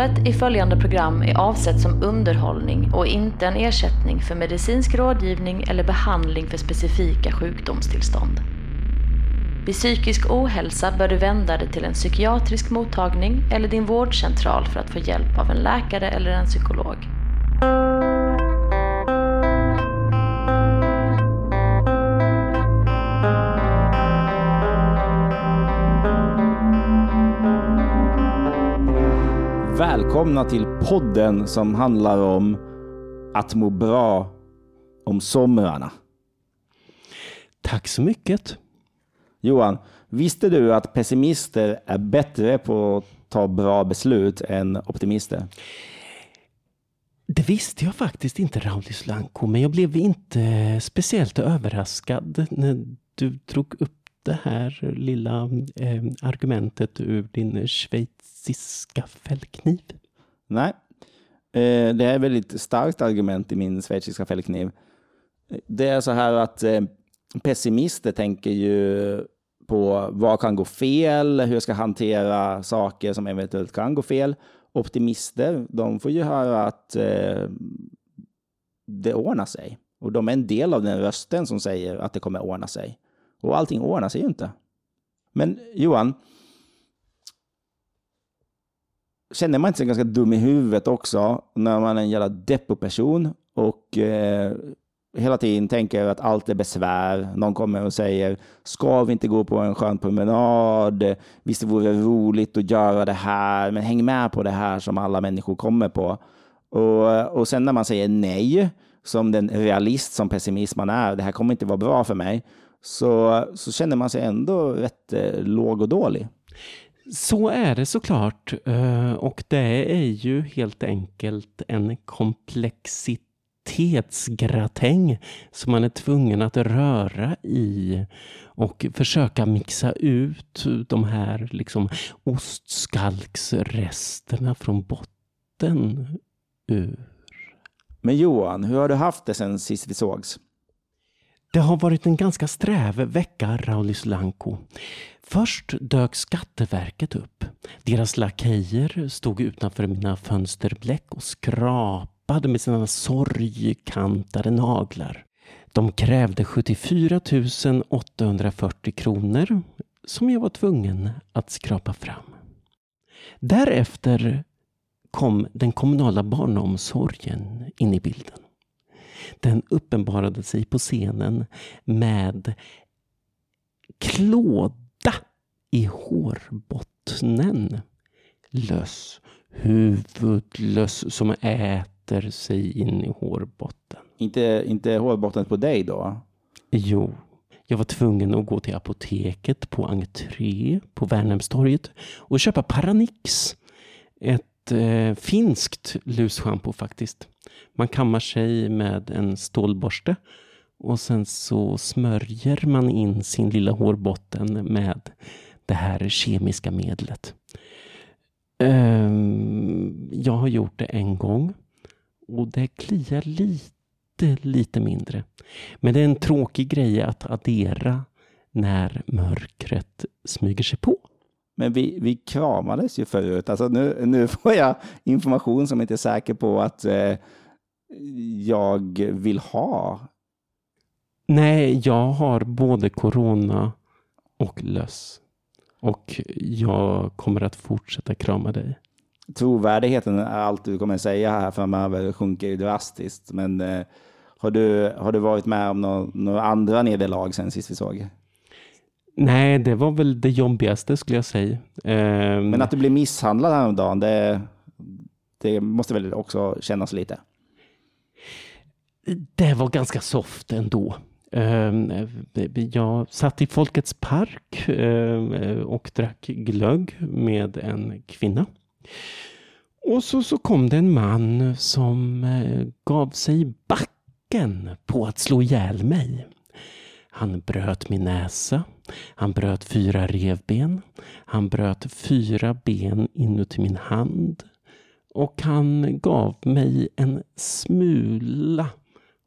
Innehållet i följande program är avsett som underhållning och inte en ersättning för medicinsk rådgivning eller behandling för specifika sjukdomstillstånd. Vid psykisk ohälsa bör du vända dig till en psykiatrisk mottagning eller din vårdcentral för att få hjälp av en läkare eller en psykolog. Välkomna till podden som handlar om att må bra om somrarna. Tack så mycket. Johan, visste du att pessimister är bättre på att ta bra beslut än optimister? Det visste jag faktiskt inte, Raulis Lanko, men jag blev inte speciellt överraskad när du drog upp det här lilla eh, argumentet ur din schweiziska fällkniv. Nej, eh, det är ett väldigt starkt argument i min schweiziska fällkniv. Det är så här att eh, pessimister tänker ju på vad kan gå fel, hur jag ska hantera saker som eventuellt kan gå fel. Optimister, de får ju höra att eh, det ordnar sig. Och de är en del av den rösten som säger att det kommer ordna sig. Och allting ordnar sig ju inte. Men Johan, känner man inte sig ganska dum i huvudet också när man är en jävla deppo-person och eh, hela tiden tänker att allt är besvär. Någon kommer och säger, ska vi inte gå på en skön promenad? Visst det vore roligt att göra det här, men häng med på det här som alla människor kommer på. Och, och sen när man säger nej, som den realist som pessimist man är, det här kommer inte vara bra för mig, så, så känner man sig ändå rätt eh, låg och dålig. Så är det såklart. Eh, och det är ju helt enkelt en komplexitetsgratäng som man är tvungen att röra i och försöka mixa ut de här liksom ostskalksresterna från botten ur. Men Johan, hur har du haft det sen sist vi sågs? Det har varit en ganska sträv vecka, Raulis Lanko. Först dök Skatteverket upp. Deras lakejer stod utanför mina fönsterbläck och skrapade med sina sorgkantade naglar. De krävde 74 840 kronor som jag var tvungen att skrapa fram. Därefter kom den kommunala barnomsorgen in i bilden. Den uppenbarade sig på scenen med klåda i hårbottnen. Löss, huvudlöss som äter sig in i hårbotten. Inte, inte hårbotten på dig då? Jo, jag var tvungen att gå till apoteket på entré på Värnhemstorget och köpa Paranix. Ett eh, finskt lusschampo faktiskt. Man kammar sig med en stålborste och sen så smörjer man in sin lilla hårbotten med det här kemiska medlet. Ehm, jag har gjort det en gång och det kliar lite, lite mindre. Men det är en tråkig grej att addera när mörkret smyger sig på. Men vi, vi kramades ju förut. Alltså nu, nu får jag information som jag inte är säker på att eh, jag vill ha. Nej, jag har både corona och löss. Och jag kommer att fortsätta krama dig. Trovärdigheten är allt du kommer säga här framöver sjunker ju drastiskt. Men eh, har, du, har du varit med om några, några andra nederlag sen sist vi såg? Nej, det var väl det jobbigaste skulle jag säga. Um, Men att du blev misshandlad häromdagen, det, det måste väl också kännas lite? Det var ganska soft ändå. Um, jag satt i Folkets park um, och drack glögg med en kvinna. Och så, så kom det en man som uh, gav sig backen på att slå ihjäl mig. Han bröt min näsa. Han bröt fyra revben. Han bröt fyra ben inuti min hand. Och han gav mig en smula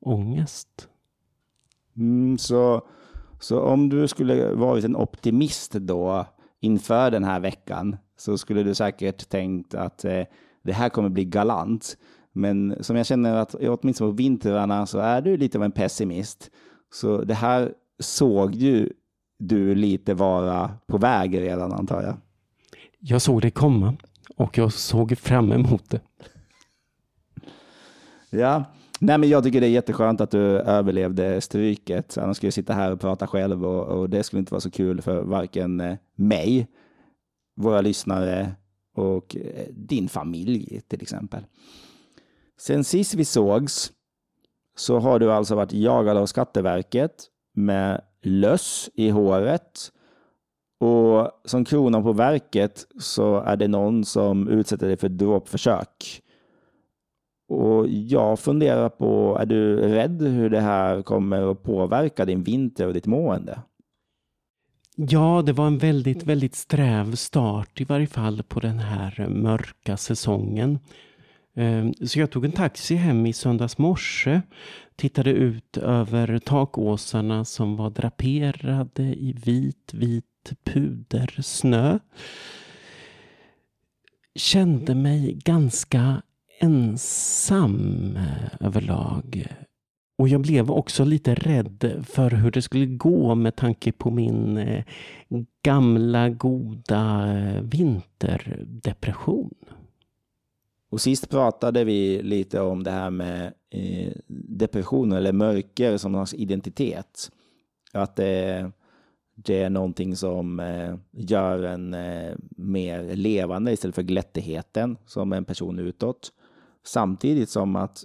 ångest. Mm, så, så om du skulle varit en optimist då inför den här veckan så skulle du säkert tänkt att eh, det här kommer bli galant. Men som jag känner att åtminstone på vintrarna så är du lite av en pessimist. Så det här såg ju du lite vara på väg redan antar jag. Jag såg det komma och jag såg fram emot det. Ja, Nej, men jag tycker det är jätteskönt att du överlevde stryket. Annars skulle jag sitta här och prata själv och, och det skulle inte vara så kul för varken eh, mig, våra lyssnare och eh, din familj till exempel. Sen sist vi sågs så har du alltså varit jagad av Skatteverket med löss i håret. Och som kronan på verket så är det någon som utsätter dig för dråpförsök. Och jag funderar på, är du rädd hur det här kommer att påverka din vinter och ditt mående? Ja, det var en väldigt, väldigt sträv start i varje fall på den här mörka säsongen. Ehm, så jag tog en taxi hem i söndags morse, tittade ut över takåsarna som var draperade i vit, vit pudersnö. Kände mig ganska ensam överlag. Och jag blev också lite rädd för hur det skulle gå med tanke på min eh, gamla goda eh, vinterdepression. Och sist pratade vi lite om det här med eh, depression eller mörker som någon identitet. Att det, det är någonting som eh, gör en eh, mer levande istället för glättigheten som en person utåt. Samtidigt som att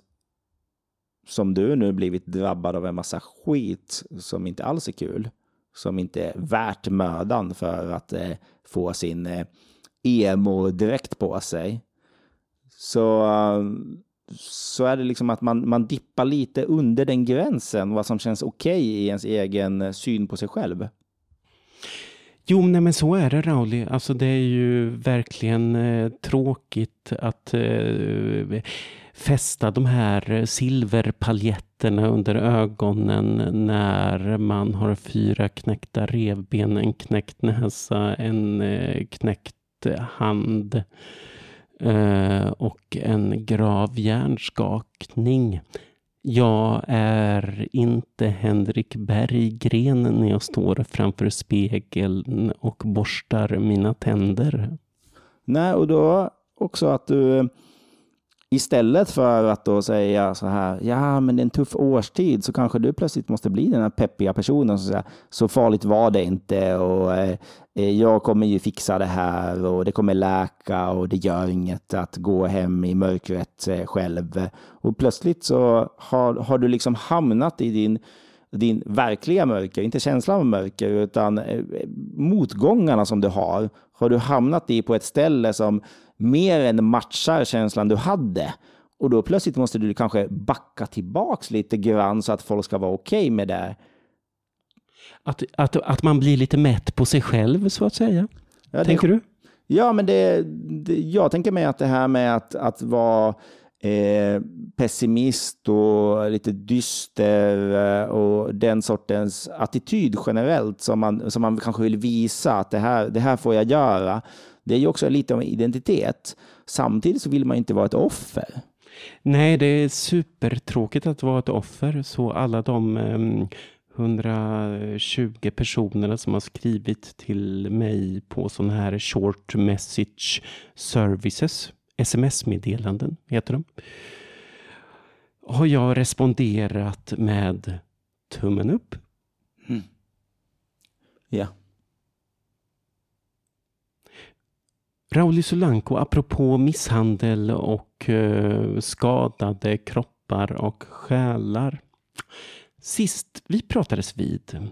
som du nu blivit drabbad av en massa skit som inte alls är kul. Som inte är värt mödan för att få sin emo direkt på sig. Så, eh, så är det liksom att man, man dippar lite under den gränsen vad som känns okej okay i ens egen eh, syn på sig själv. Jo, nej, men så är det Rauli. Alltså det är ju verkligen eh, tråkigt att eh, fästa de här eh, silverpaljetterna under ögonen när man har fyra knäckta revben, en knäckt näsa, en eh, knäckt hand eh, Eh, och en grav hjärnskakning. Jag är inte Henrik Berggren när jag står framför spegeln och borstar mina tänder. Nej, och då också att du eh, Istället för att då säga så här, ja men det är en tuff årstid, så kanske du plötsligt måste bli den här peppiga personen som säger, så farligt var det inte och eh, jag kommer ju fixa det här och det kommer läka och det gör inget att gå hem i mörkret eh, själv. Och plötsligt så har, har du liksom hamnat i din din verkliga mörker, inte känslan av mörker, utan eh, motgångarna som du har, har du hamnat i på ett ställe som mer än matchar känslan du hade. Och då plötsligt måste du kanske backa tillbaks lite grann så att folk ska vara okej okay med det. Att, att, att man blir lite mätt på sig själv så att säga. Ja, tänker det, du? Ja, men det, det, jag tänker mig att det här med att, att vara eh, pessimist och lite dyster eh, och den sortens attityd generellt som man, som man kanske vill visa att det här, det här får jag göra. Det är ju också lite av en identitet. Samtidigt så vill man inte vara ett offer. Nej, det är supertråkigt att vara ett offer. Så alla de ehm, um, 120 personerna som har skrivit till mig på sådana här short message services, sms-meddelanden heter de, har jag responderat med tummen upp. Mm. Ja. Rauli Solanko, apropå misshandel och eh, skadade kroppar och själar. Sist vi pratades vid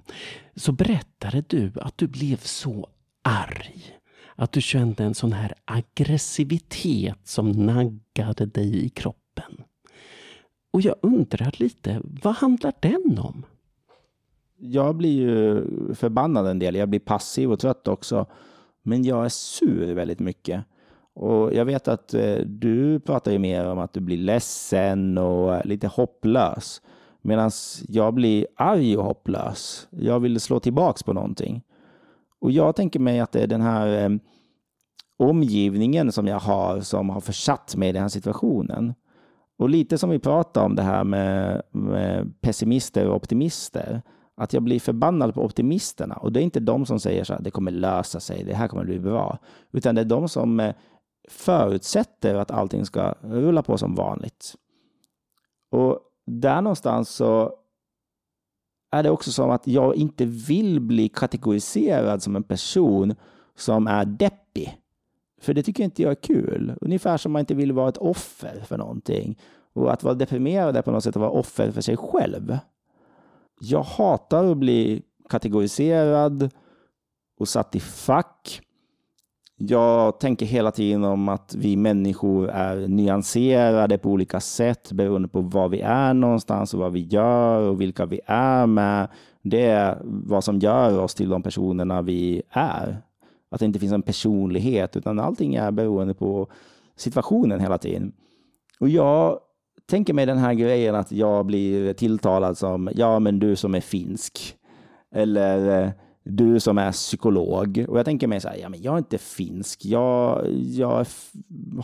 så berättade du att du blev så arg. Att du kände en sån här aggressivitet som naggade dig i kroppen. Och jag undrar lite, vad handlar den om? Jag blir ju förbannad en del. Jag blir passiv och trött också. Men jag är sur väldigt mycket. Och jag vet att eh, du pratar ju mer om att du blir ledsen och lite hopplös. Medan jag blir arg och hopplös. Jag vill slå tillbaks på någonting. Och jag tänker mig att det är den här eh, omgivningen som jag har som har försatt mig i den här situationen. Och lite som vi pratade om det här med, med pessimister och optimister. Att jag blir förbannad på optimisterna. Och det är inte de som säger så här, det kommer lösa sig, det här kommer bli bra. Utan det är de som eh, förutsätter att allting ska rulla på som vanligt. Och där någonstans så är det också som att jag inte vill bli kategoriserad som en person som är deppig. För det tycker inte jag är kul. Ungefär som man inte vill vara ett offer för någonting. Och att vara deprimerad är på något sätt att vara offer för sig själv. Jag hatar att bli kategoriserad och satt i fack. Jag tänker hela tiden om att vi människor är nyanserade på olika sätt beroende på var vi är någonstans och vad vi gör och vilka vi är med. Det är vad som gör oss till de personerna vi är. Att det inte finns en personlighet utan allting är beroende på situationen hela tiden. Och jag tänker mig den här grejen att jag blir tilltalad som ja, men du som är finsk. Eller eh, du som är psykolog. Och jag tänker mig så här, ja, men jag är inte finsk. Jag, jag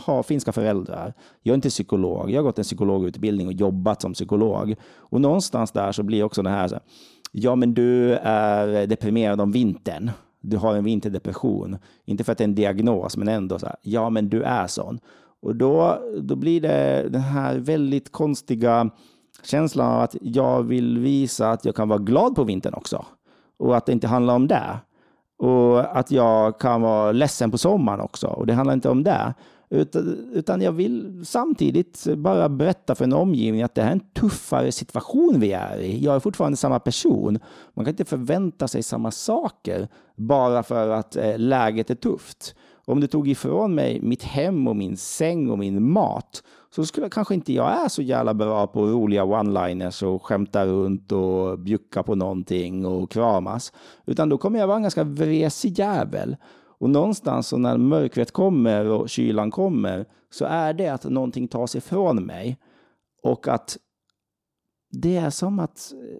har finska föräldrar. Jag är inte psykolog. Jag har gått en psykologutbildning och jobbat som psykolog. Och någonstans där så blir också det här, så här ja, men du är deprimerad om vintern. Du har en vinterdepression. Inte för att det är en diagnos, men ändå så här, ja, men du är sån. Och då, då blir det den här väldigt konstiga känslan av att jag vill visa att jag kan vara glad på vintern också. Och att det inte handlar om det. Och att jag kan vara ledsen på sommaren också. Och det handlar inte om det. Utan, utan jag vill samtidigt bara berätta för en omgivning att det här är en tuffare situation vi är i. Jag är fortfarande samma person. Man kan inte förvänta sig samma saker bara för att eh, läget är tufft. Om du tog ifrån mig mitt hem och min säng och min mat så skulle kanske inte jag är så jävla bra på roliga one-liners och skämta runt och bjucka på någonting och kramas. Utan då kommer jag vara en ganska vresig jävel. Och någonstans så när mörkret kommer och kylan kommer så är det att någonting tas ifrån mig. Och att det är som att eh,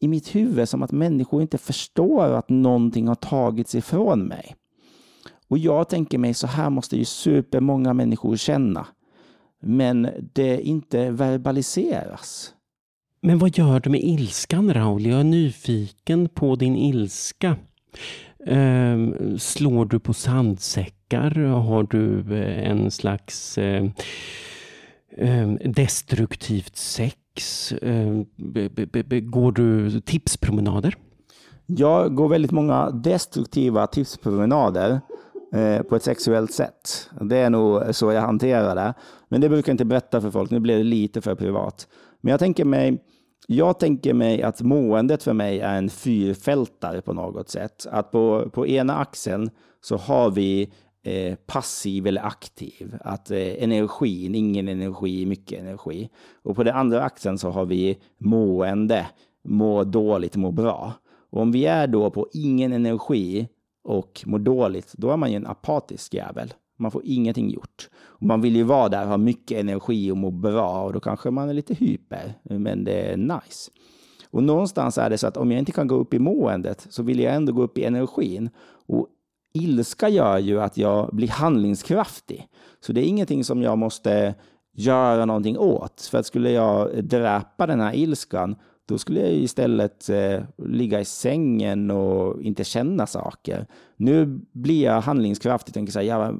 i mitt huvud som att människor inte förstår att någonting har tagits ifrån mig. Och jag tänker mig så här måste ju supermånga människor känna. Men det inte verbaliseras. Men vad gör du med ilskan Raul? Jag är nyfiken på din ilska. Um, slår du på sandsäckar? Har du eh, en slags um, destruktivt sex? Um, går du tipspromenader? Jag går väldigt många destruktiva tipspromenader eh, på ett sexuellt sätt. Det är nog så jag hanterar det. Men det brukar jag inte berätta för folk. Nu blir det lite för privat. Men jag tänker mig jag tänker mig att måendet för mig är en fyrfältare på något sätt. Att på, på ena axeln så har vi eh, passiv eller aktiv. Att eh, energin, ingen energi, mycket energi. Och på den andra axeln så har vi mående, må dåligt, må bra. Och om vi är då på ingen energi och mår dåligt, då är man ju en apatisk jävel. Man får ingenting gjort. Och man vill ju vara där, ha mycket energi och må bra och då kanske man är lite hyper, men det är nice. Och någonstans är det så att om jag inte kan gå upp i måendet så vill jag ändå gå upp i energin. Och ilska gör ju att jag blir handlingskraftig. Så det är ingenting som jag måste göra någonting åt. För att skulle jag dräpa den här ilskan, då skulle jag istället eh, ligga i sängen och inte känna saker. Nu blir jag handlingskraftig och tänker så här, ja,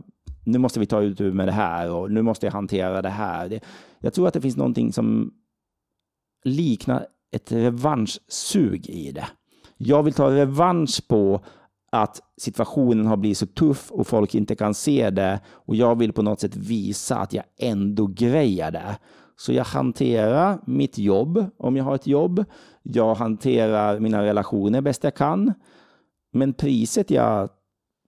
nu måste vi ta ut med det här och nu måste jag hantera det här. Det, jag tror att det finns någonting som liknar ett revanschsug i det. Jag vill ta revansch på att situationen har blivit så tuff och folk inte kan se det och jag vill på något sätt visa att jag ändå grejar det. Så jag hanterar mitt jobb om jag har ett jobb. Jag hanterar mina relationer bäst jag kan. Men priset jag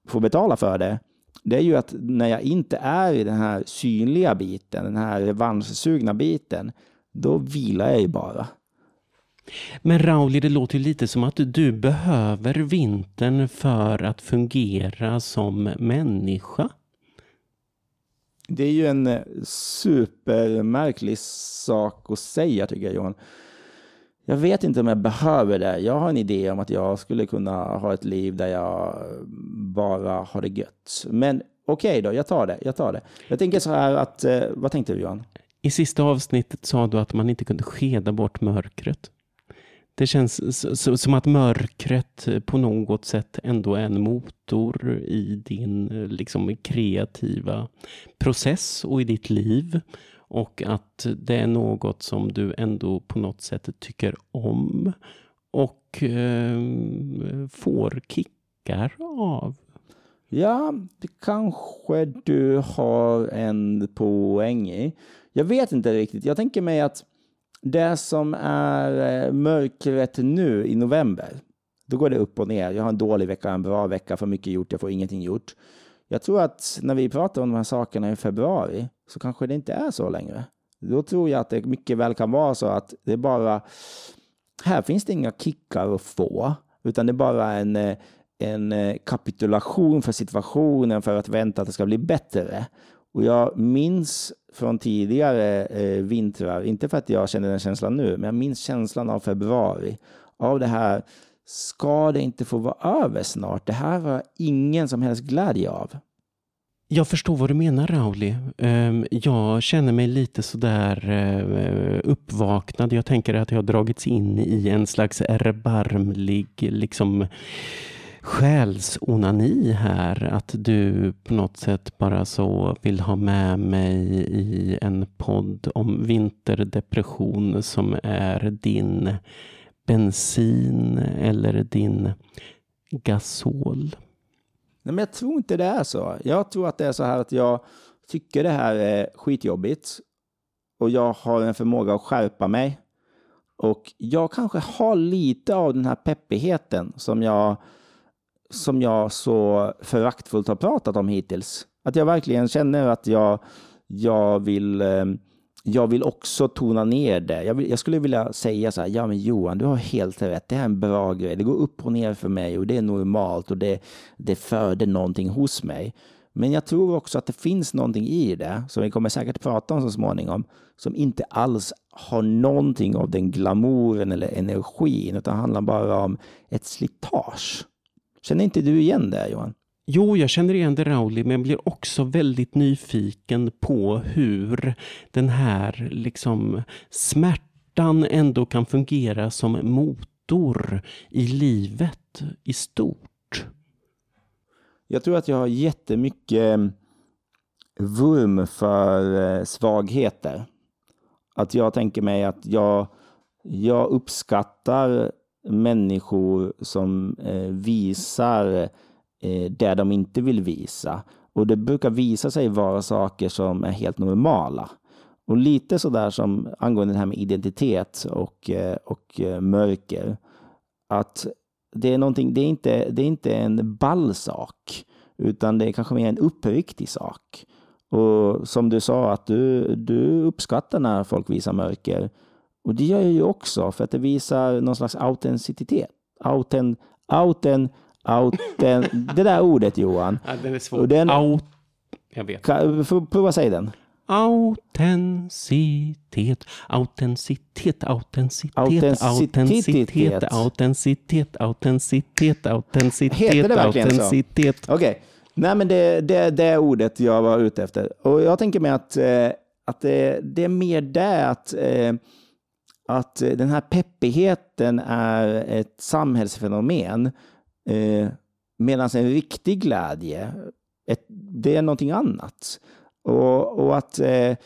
får betala för det, det är ju att när jag inte är i den här synliga biten, den här revanschsugna biten, då vilar jag ju bara. Men Rauli, det låter ju lite som att du behöver vintern för att fungera som människa. Det är ju en eh, supermärklig sak att säga tycker jag Johan. Jag vet inte om jag behöver det. Jag har en idé om att jag skulle kunna ha ett liv där jag bara har det gött. Men okej då, jag tar det. Jag tar det. Jag tänker så här att, eh, vad tänkte du Johan? I sista avsnittet sa du att man inte kunde skeda bort mörkret. Det känns som att mörkret på något sätt ändå är en motor i din liksom, kreativa process och i ditt liv. Och att det är något som du ändå på något sätt tycker om och eh, får kickar av. Ja, det kanske du har en poäng i. Jag vet inte riktigt. Jag tänker mig att det som är eh, mörkret nu i november, då går det upp och ner. Jag har en dålig vecka, en bra vecka, för mycket gjort, jag får ingenting gjort. Jag tror att när vi pratar om de här sakerna i februari så kanske det inte är så längre. Då tror jag att det mycket väl kan vara så att det är bara, här finns det inga kickar att få, utan det är bara en, eh, en eh, kapitulation för situationen för att vänta att det ska bli bättre. Och jag minns från tidigare eh, vintrar, inte för att jag känner den känslan nu, men jag minns känslan av februari. Av det här, ska det inte få vara över snart? Det här var ingen som helst glädje av. Jag förstår vad du menar Rauli. Ehm, jag känner mig lite sådär eh, uppvaknad. Jag tänker att jag har dragits in i en slags erbarmlig liksom själsonani här. Att du på något sätt bara så vill ha med mig i en podd om vinterdepression som är din bensin eller din gasol. Nej, men jag tror inte det är så. Jag tror att det är så här att jag tycker det här är skitjobbigt och jag har en förmåga att skärpa mig. Och jag kanske har lite av den här peppigheten som jag som jag så föraktfullt har pratat om hittills. Att jag verkligen känner att jag, jag vill eh, jag vill också tona ner det. Jag, vill, jag, skulle vilja säga så här, ja men Johan, du har helt rätt. Det här är en bra grej. Det går upp och ner för mig och det är normalt och det, det föder någonting hos mig. Men jag tror också att det finns någonting i det, som vi kommer säkert prata om så småningom, som inte alls har någonting av den glamouren eller energin, utan handlar bara om ett slitage. Känner inte du igen det, Johan? Jo, jag känner igen det Rauli, men jag blir också väldigt nyfiken på hur den här liksom smärtan ändå kan fungera som motor i livet i stort. Jag tror att jag har jättemycket vurm för eh, svagheter. Att jag tänker mig att jag, jag uppskattar människor som eh, visar eh, det de inte vill visa. Och det brukar visa sig vara saker som är helt normala. Och lite sådär som angående det här med identitet och, eh, och eh, mörker. Att det är, någonting, det, är inte, det är inte en ball sak, utan det är kanske mer en uppriktig sak. Och som du sa, att du, du uppskattar när folk visar mörker. Och det gör jag ju också för att det visar någon slags autenticitet. Auten, auten, auten. det där ordet Johan. Ja, den är svår. Den, Aut, jag vet. Kan, prova säga den. Autenticitet, autenticitet, autenticitet, autenticitet, autenticitet, autenticitet, autenticitet, Heter det verkligen så? Okej. Okay. Nej, men det, det, det är ordet jag var ute efter. Och jag tänker mig att, eh, att det, det är mer det att eh, att eh, den här peppigheten är ett samhällsfenomen eh, medan en riktig glädje, ett, det är någonting annat. Och, och att eh,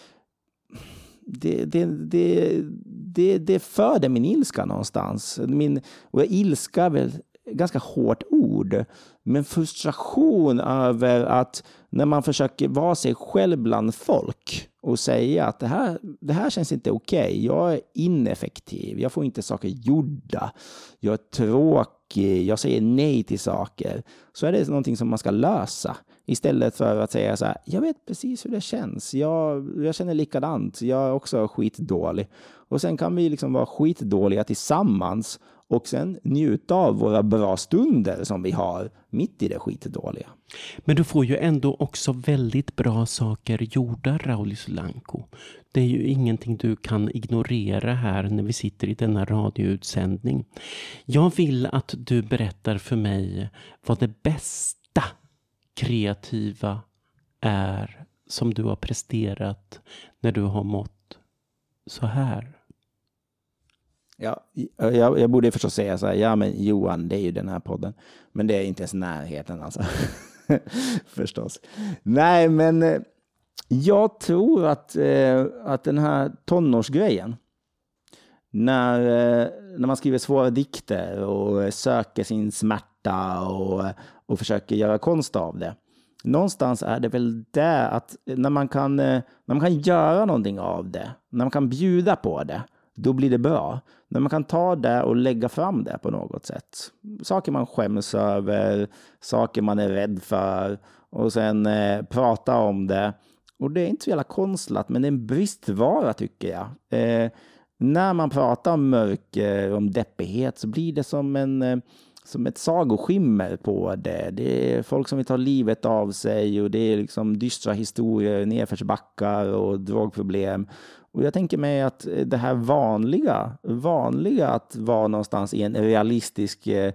det, det, det, det, det föder min ilska någonstans. Min, och ilska är väl ganska hårt ord, men frustration över att när man försöker vara sig själv bland folk och säga att det här, det här känns inte okej. Okay. Jag är ineffektiv. Jag får inte saker gjorda. Jag är tråkig. Jag säger nej till saker. Så är det någonting som man ska lösa istället för att säga så här. Jag vet precis hur det känns. Jag, jag känner likadant. Jag är också skitdålig. Och sen kan vi liksom vara skitdåliga tillsammans och sen njuta av våra bra stunder som vi har mitt i det skitdåliga. Men du får ju ändå också väldigt bra saker gjorda, Rauli Solanko. Det är ju ingenting du kan ignorera här när vi sitter i denna radioutsändning. Jag vill att du berättar för mig vad det bästa kreativa är som du har presterat när du har mått så här? Ja, eh, jag, jag borde förstås säga så här, ja men Johan, det är ju den här podden. Men det är inte ens närheten alltså. förstås. Nej, men eh, jag tror att, eh, att den här tonårsgrejen, när, när man skriver svåra dikter och söker sin smärta och, och försöker göra konst av det. Någonstans är det väl det att när man, kan, när man kan göra någonting av det, när man kan bjuda på det, då blir det bra. När man kan ta det och lägga fram det på något sätt. Saker man skäms över, saker man är rädd för och sen eh, prata om det. Och det är inte så jävla konstlat, men det är en bristvara tycker jag. Eh, när man pratar om mörker, om deppighet, så blir det som en eh, som ett sagoskimmer på det. Det är folk som vill ta livet av sig och det är liksom dystra historier, nedförsbackar och drogproblem. Och jag tänker mig att det här vanliga, vanliga att vara någonstans i en realistisk eh,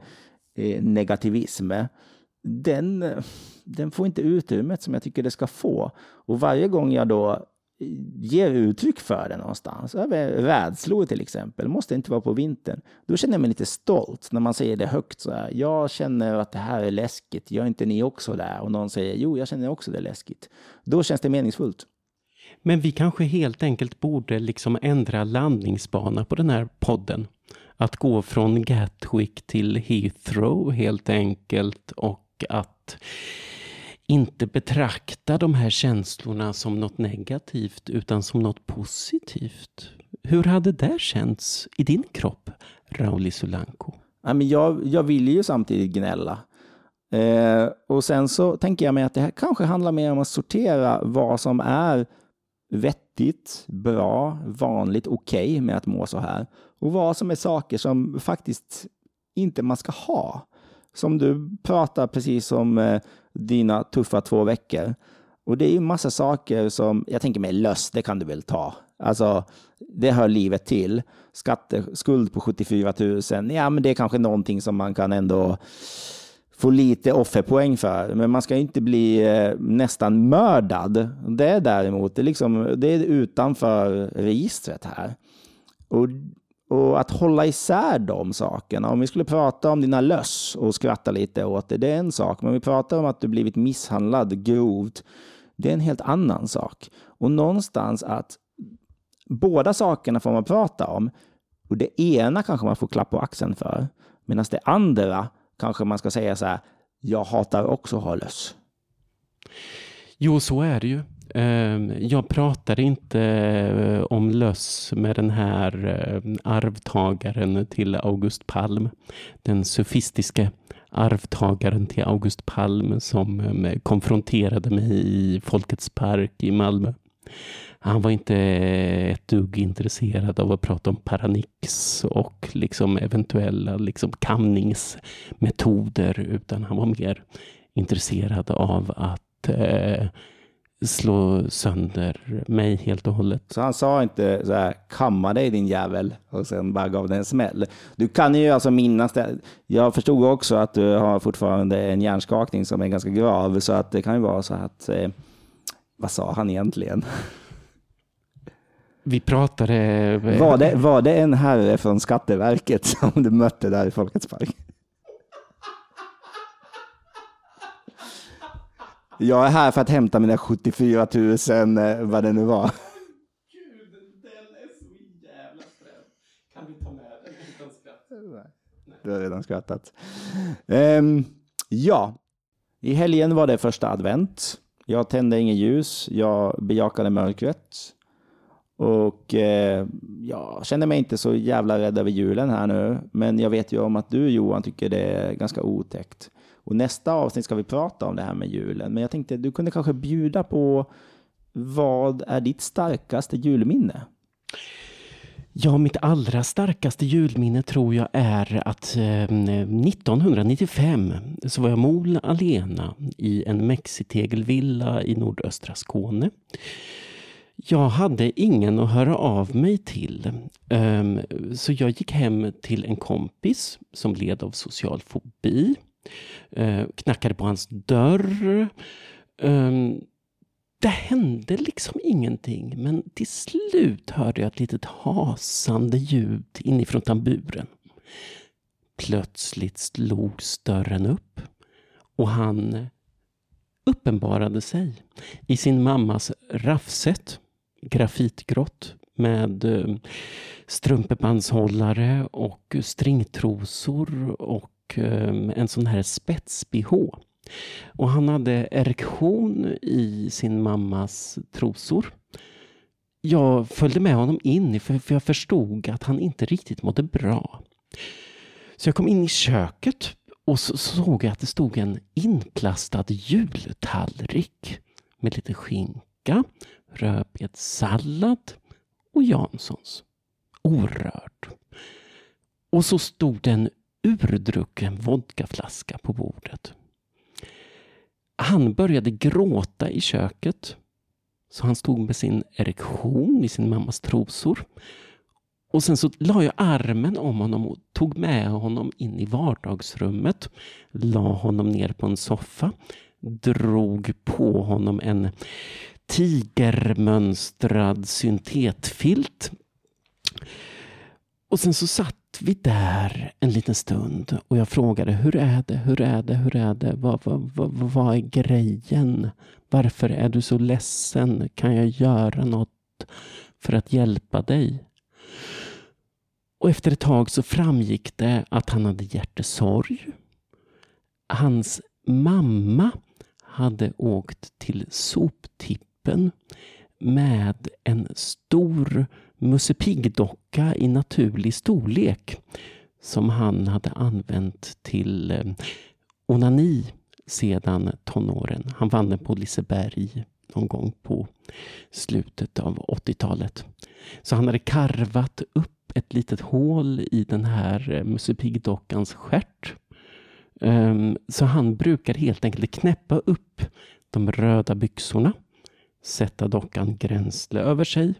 eh, negativism, den, den får inte utrymmet som jag tycker det ska få. Och varje gång jag då ger uttryck för det någonstans, över rädslor till exempel, måste inte vara på vintern, då känner jag mig lite stolt när man säger det högt så här. Jag känner att det här är läskigt, gör inte ni också det? Och någon säger jo, jag känner också det är läskigt. Då känns det meningsfullt. Men vi kanske helt enkelt borde liksom ändra landningsbana på den här podden. Att gå från Gatwick till Heathrow helt enkelt och att inte betrakta de här känslorna som något negativt utan som något positivt. Hur hade det känts i din kropp, Rauli Solanko? jag, jag vill ju samtidigt gnälla. Eh, och sen så tänker jag mig att det här kanske handlar mer om att sortera vad som är vettigt, bra, vanligt, okej okay med att må så här. Och vad som är saker som faktiskt inte man ska ha. Som du pratar precis om, eh, dina tuffa två veckor. Och det är ju massa saker som, jag tänker mig löss, det kan du väl ta. Alltså, det hör livet till. Skatteskuld på 74 000, ja men det är kanske någonting som man kan ändå få lite offerpoäng för. Men man ska inte bli eh, nästan mördad. Det är däremot det är, liksom, det är utanför registret här. Och, och att hålla isär de sakerna. Om vi skulle prata om dina löss och skratta lite åt det, det är en sak. Men om vi pratar om att du blivit misshandlad grovt, det är en helt annan sak. Och någonstans att båda sakerna får man prata om. Och det ena kanske man får klapp på axeln för. Medan det andra kanske man ska säga så här, jag hatar också att ha löss. Jo, så är det ju. Ehm, jag pratar inte eh, om löss med den här eh, arvtagaren till August Palm. Den sofistiske arvtagaren till August Palm som ehm, konfronterade mig i Folkets park i Malmö. Han var inte ett dugg intresserad av att prata om Paranix och liksom eventuella liksom kamningsmetoder utan han var mer intresserad av att eh, slå sönder mig helt och hållet. Så han sa inte så här, kamma dig din jävel och sen bara gav den en smäll. Du kan ju alltså minnas det. Jag förstod också att du har fortfarande en hjärnskakning som är ganska grav, så att det kan ju vara så att, eh, vad sa han egentligen? Vi pratade... Var det, var det en herre från Skatteverket som du mötte där i Folkets park? Jag är här för att hämta mina 74 000, eh, vad det nu var. Gud, den är så jävla sträv. Kan vi ta med den utan skratt? Du har redan skrattat. Um, ja, i helgen var det första advent. Jag tände inget ljus, jag bejakade mörkret. Och eh, jag känner mig inte så jävla rädd över julen här nu. Men jag vet ju om att du Johan tycker det är ganska otäckt. Och nästa avsnitt ska vi prata om det här med julen. Men jag tänkte du kunde kanske bjuda på vad är ditt starkaste julminne? Ja, mitt allra starkaste julminne tror jag är att eh, 1995 så var jag mol alena i en mexitegelvilla i nordöstra Skåne. Jag hade ingen att höra av mig till. eh, så jag gick hem till en kompis som led av social fobi. Eh, knackade på hans dörr. Ehm, det hände liksom ingenting. Men till slut hörde jag ett litet hasande ljud inifrån tamburen. Plötsligt slogs dörren upp och han uppenbarade sig i sin mammas raffset, grafitgrått med eh, strumpebandshållare och stringtrosor och och ehm, en sån här spets-bh. Och han hade erektion i sin mammas trosor. Jag följde med honom in för jag förstod att han inte riktigt mådde bra. Så jag kom in i köket och så såg jag att det stod en inplastad jultallrik med lite skinka, rödbetssallad och Janssons. Orörd. Och så stod det en urdrucken vodkaflaska på bordet. Han började gråta i köket. Så han stod med sin erektion i sin mammas trosor. Och sen så la jag armen om honom och tog med honom in i vardagsrummet. La honom ner på en soffa. Drog på honom en tigermönstrad syntetfilt. Och sen så satt vi där en liten stund och jag frågade hur är det, hur är det, hur är det, vad, vad, vad, vad är grejen? Varför är du så ledsen? Kan jag göra något för att hjälpa dig? Och efter ett tag så framgick det att han hade hjärtesorg. Hans mamma hade åkt till soptippen med en stor Musse Pigg-docka i naturlig storlek som han hade använt till eh, onani sedan tonåren. Han vann den på Liseberg någon gång på slutet av 80-talet. Så han hade karvat upp ett litet hål i den här eh, Musse Pigg-dockans stjärt. Ehm, så han brukar helt enkelt knäppa upp de röda byxorna, sätta dockan gränsle över sig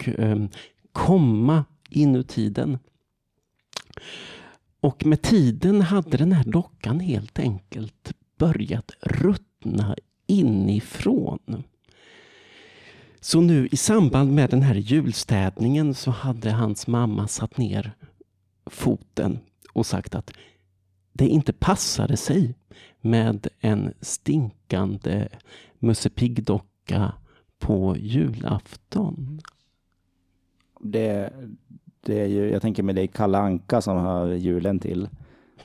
och ehm, komma inuti den. Och med tiden hade den här dockan helt enkelt börjat ruttna inifrån. Så nu i samband med den här julstädningen så hade hans mamma satt ner foten och sagt att det inte passade sig med en stinkande Musse Pigg-docka på julafton. Det, det är ju, jag tänker det är Kalle Anka som har julen till.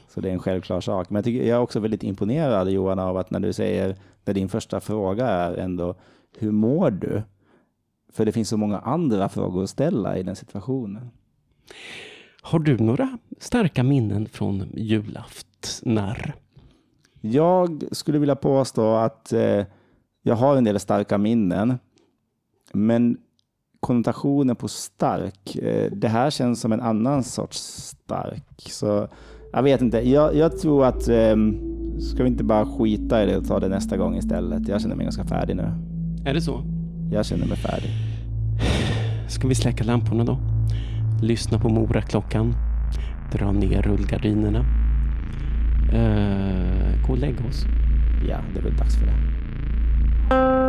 Så det är en självklar sak. Men jag, tycker, jag är också väldigt imponerad Johan av att när du säger, när din första fråga är ändå, hur mår du? För det finns så många andra frågor att ställa i den situationen. Har du några starka minnen från julaftnar? Jag skulle vilja påstå att eh, jag har en del starka minnen. Men konnotationen på stark, eh, det här känns som en annan sorts stark. Så jag vet inte. Jag, jag tror att eh, ska vi inte bara skita i det och ta det nästa gång istället? Jag känner mig ganska färdig nu. Är det så? Jag känner mig färdig. Ska vi släcka lamporna då? Lyssna på Moraklockan. Dra ner rullgardinerna. Uh, gå och lägga oss. Ja, det är väl dags för det.